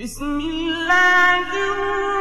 بسم الله الرحمن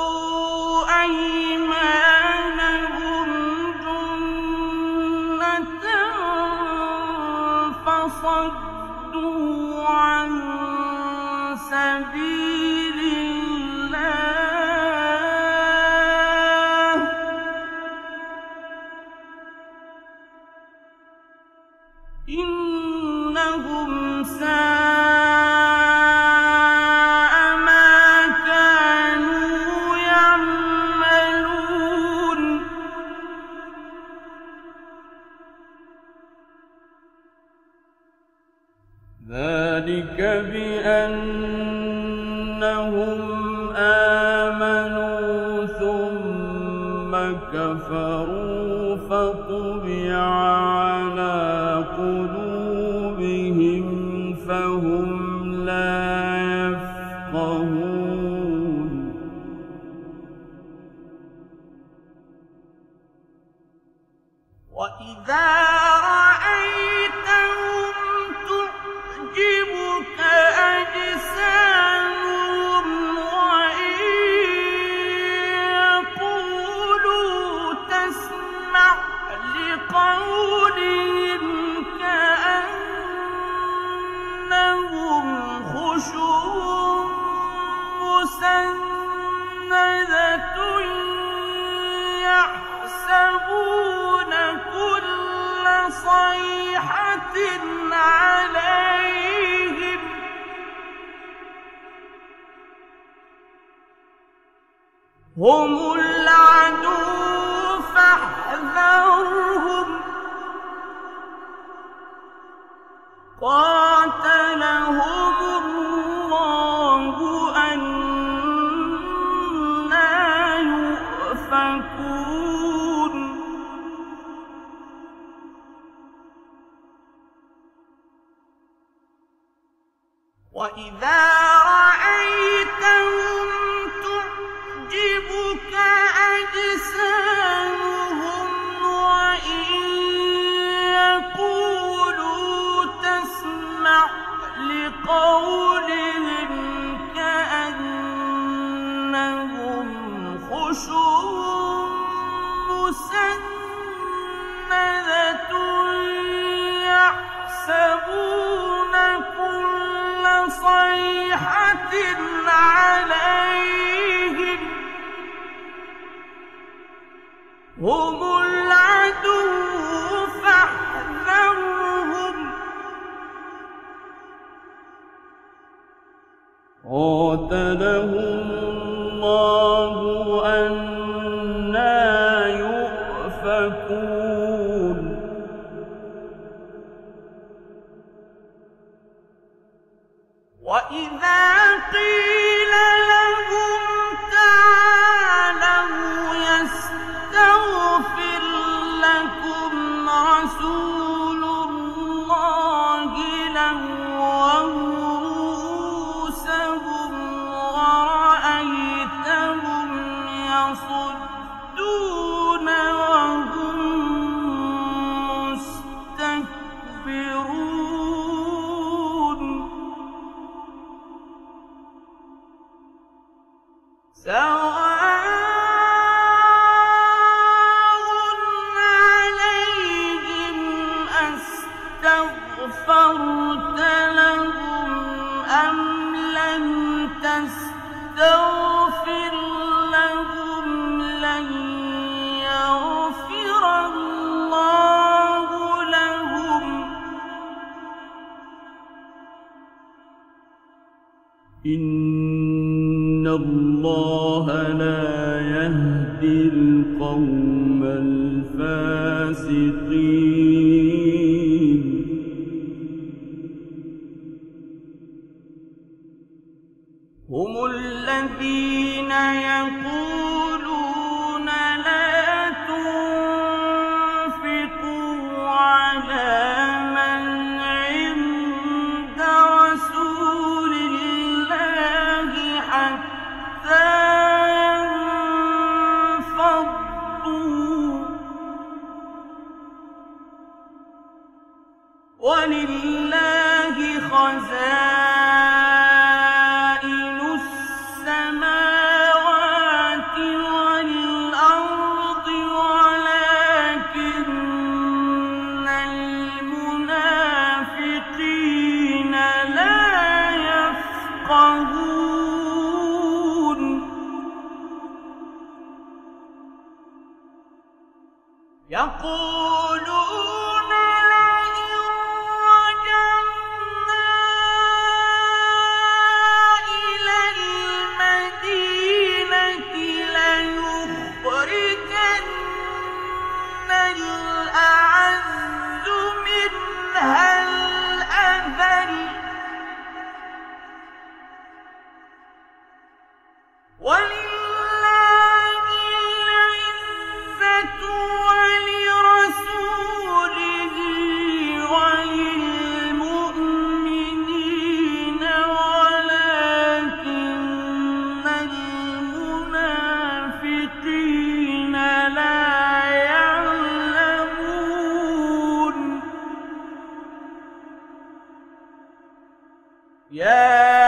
اتخذوا أيمانهم جنة فصدوا عن سبيل ذلك بأنهم آمنوا ثم كفروا فطبع على هم العدو فاحذرهم. قاتلهم الله أنا يؤفكون. وإذا عليهم هم Happy تستغفر لهم لن يغفر الله لهم. إن الله لا يهدي القوم الفاسقين. لله خزائن السماوات والأرض ولكن المنافقين لا يفقهون. يقول يا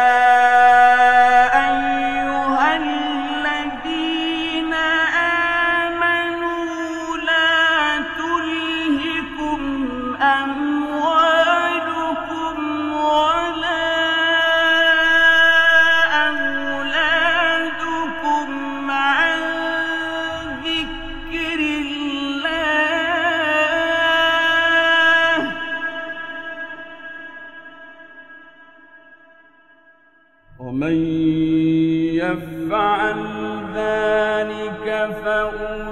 فأولئك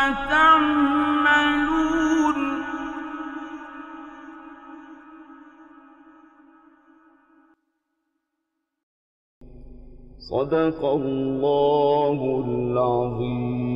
صدق الله العظيم.